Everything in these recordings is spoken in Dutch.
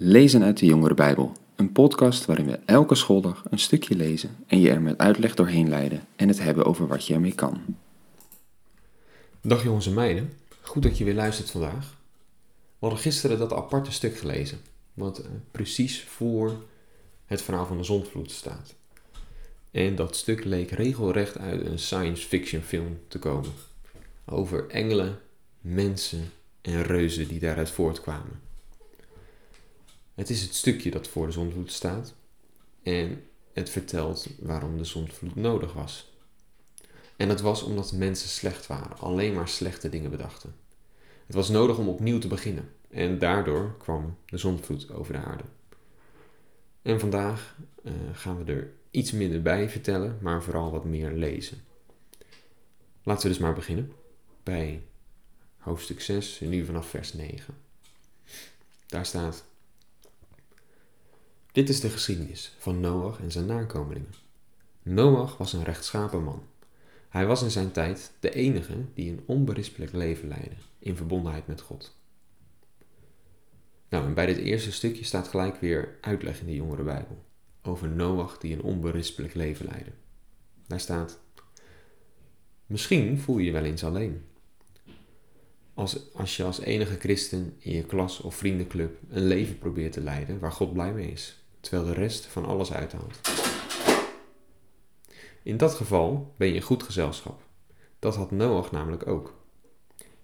Lezen uit de Jongere Bijbel, een podcast waarin we elke schooldag een stukje lezen en je er met uitleg doorheen leiden en het hebben over wat je ermee kan. Dag jongens en meiden, goed dat je weer luistert vandaag. We hadden gisteren dat aparte stuk gelezen, wat eh, precies voor het verhaal van de zondvloed staat. En dat stuk leek regelrecht uit een science fiction film te komen. Over engelen, mensen en reuzen die daaruit voortkwamen. Het is het stukje dat voor de zondvloed staat en het vertelt waarom de zondvloed nodig was. En dat was omdat mensen slecht waren, alleen maar slechte dingen bedachten. Het was nodig om opnieuw te beginnen en daardoor kwam de zondvloed over de aarde. En vandaag uh, gaan we er iets minder bij vertellen, maar vooral wat meer lezen. Laten we dus maar beginnen bij hoofdstuk 6, en nu vanaf vers 9. Daar staat: Dit is de geschiedenis van Noach en zijn nakomelingen. Noach was een rechtschapen man. Hij was in zijn tijd de enige die een onberispelijk leven leidde in verbondenheid met God. Nou, en bij dit eerste stukje staat gelijk weer uitleg in de Jongere Bijbel over Noach die een onberispelijk leven leidde. Daar staat: Misschien voel je je wel eens alleen. Als, als je als enige christen in je klas of vriendenclub een leven probeert te leiden waar God blij mee is, terwijl de rest van alles uithaalt. In dat geval ben je in goed gezelschap. Dat had Noach namelijk ook.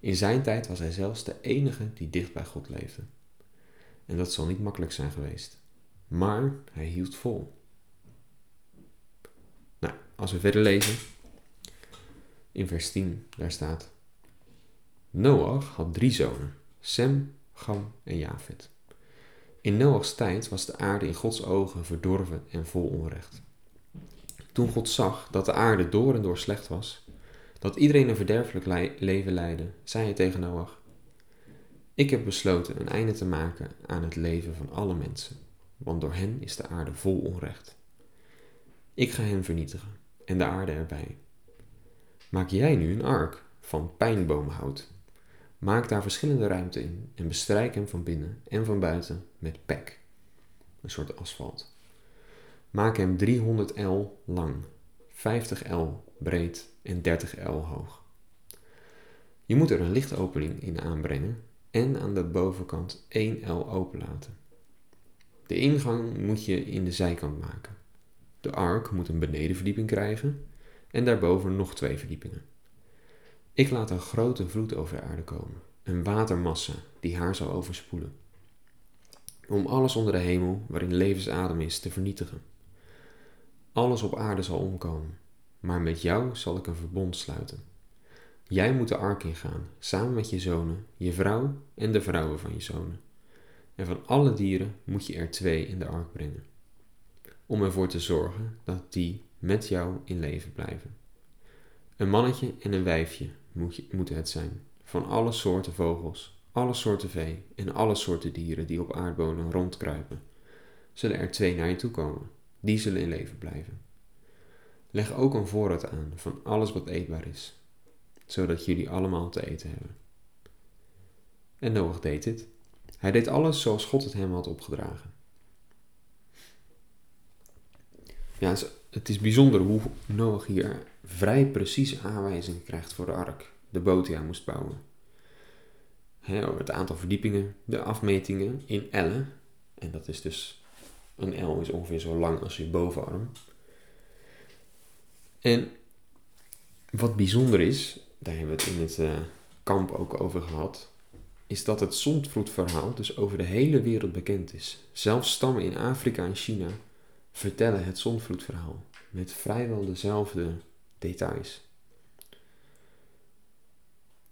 In zijn tijd was hij zelfs de enige die dicht bij God leefde. En dat zal niet makkelijk zijn geweest. Maar hij hield vol. Nou, als we verder lezen, in vers 10, daar staat: Noach had drie zonen, Sem, Gam en Jafet. In Noachs tijd was de aarde in Gods ogen verdorven en vol onrecht. Toen God zag dat de aarde door en door slecht was, dat iedereen een verderfelijk leven leidde, zei hij tegen Noach: Ik heb besloten een einde te maken aan het leven van alle mensen, want door hen is de aarde vol onrecht. Ik ga hen vernietigen en de aarde erbij. Maak jij nu een ark van pijnboomhout. Maak daar verschillende ruimte in en bestrijk hem van binnen en van buiten met pek, een soort asfalt. Maak hem 300 L lang, 50 L breed en 30 L hoog. Je moet er een lichtopening in aanbrengen en aan de bovenkant 1 L openlaten. De ingang moet je in de zijkant maken. De ark moet een benedenverdieping krijgen en daarboven nog twee verdiepingen. Ik laat een grote vloed over de aarde komen, een watermassa die haar zal overspoelen. Om alles onder de hemel waarin levensadem is te vernietigen. Alles op aarde zal omkomen, maar met jou zal ik een verbond sluiten. Jij moet de ark ingaan, samen met je zonen, je vrouw en de vrouwen van je zonen. En van alle dieren moet je er twee in de ark brengen, om ervoor te zorgen dat die met jou in leven blijven. Een mannetje en een wijfje moet moeten het zijn, van alle soorten vogels, alle soorten vee en alle soorten dieren die op aardbonen rondkruipen. Zullen er twee naar je toe komen, die zullen in leven blijven. Leg ook een voorraad aan van alles wat eetbaar is, zodat jullie allemaal te eten hebben. En Noach deed dit. Hij deed alles zoals God het hem had opgedragen. Ja, het is bijzonder hoe Noach hier vrij precieze aanwijzingen krijgt voor de ark, de boot die hij moest bouwen. het aantal verdiepingen, de afmetingen in ellen, en dat is dus, een L is ongeveer zo lang als je bovenarm. En wat bijzonder is, daar hebben we het in het uh, kamp ook over gehad, is dat het zondvloedverhaal dus over de hele wereld bekend is. Zelfs stammen in Afrika en China vertellen het zondvloedverhaal met vrijwel dezelfde details.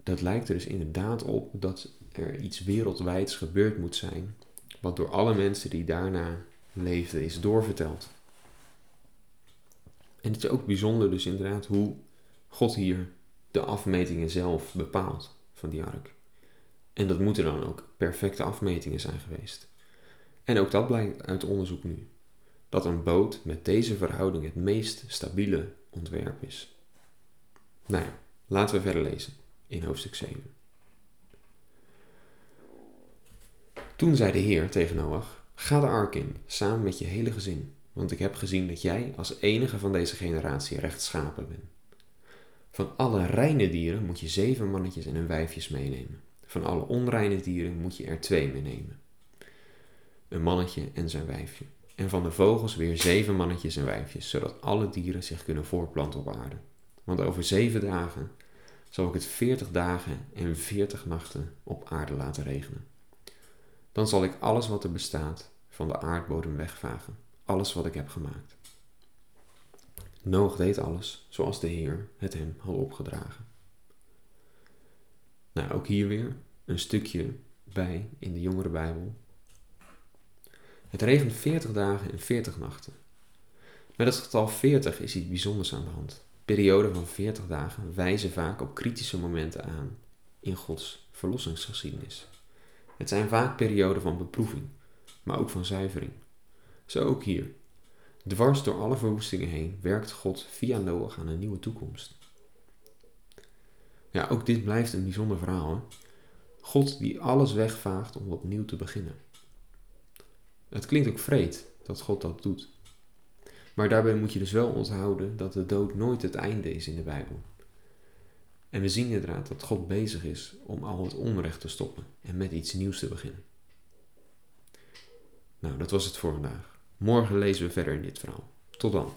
Dat lijkt er dus inderdaad op dat er iets wereldwijds gebeurd moet zijn, wat door alle mensen die daarna leefden is doorverteld. En het is ook bijzonder dus inderdaad hoe God hier de afmetingen zelf bepaalt van die ark. En dat moeten dan ook perfecte afmetingen zijn geweest. En ook dat blijkt uit onderzoek nu. Dat een boot met deze verhouding het meest stabiele ontwerp is. Nou ja, laten we verder lezen in hoofdstuk 7. Toen zei de Heer tegen Noach: Ga de ark in, samen met je hele gezin, want ik heb gezien dat jij als enige van deze generatie rechtschapen bent. Van alle reine dieren moet je zeven mannetjes en hun wijfjes meenemen. Van alle onreine dieren moet je er twee meenemen. Een mannetje en zijn wijfje. En van de vogels weer zeven mannetjes en wijfjes, zodat alle dieren zich kunnen voorplanten op aarde. Want over zeven dagen zal ik het veertig dagen en veertig nachten op aarde laten regenen. Dan zal ik alles wat er bestaat van de aardbodem wegvagen, alles wat ik heb gemaakt. Noach deed alles zoals de Heer het hem had opgedragen. Nou, ook hier weer een stukje bij in de jongere Bijbel. Het regent 40 dagen en 40 nachten. Met het getal 40 is iets bijzonders aan de hand. Perioden van 40 dagen wijzen vaak op kritische momenten aan in Gods verlossingsgeschiedenis. Het zijn vaak perioden van beproeving, maar ook van zuivering. Zo ook hier. Dwars door alle verwoestingen heen werkt God via Noach aan een nieuwe toekomst. Ja, ook dit blijft een bijzonder verhaal. Hè? God die alles wegvaagt om opnieuw te beginnen. Het klinkt ook vreed dat God dat doet. Maar daarbij moet je dus wel onthouden dat de dood nooit het einde is in de Bijbel. En we zien inderdaad dat God bezig is om al het onrecht te stoppen en met iets nieuws te beginnen. Nou, dat was het voor vandaag. Morgen lezen we verder in dit verhaal. Tot dan.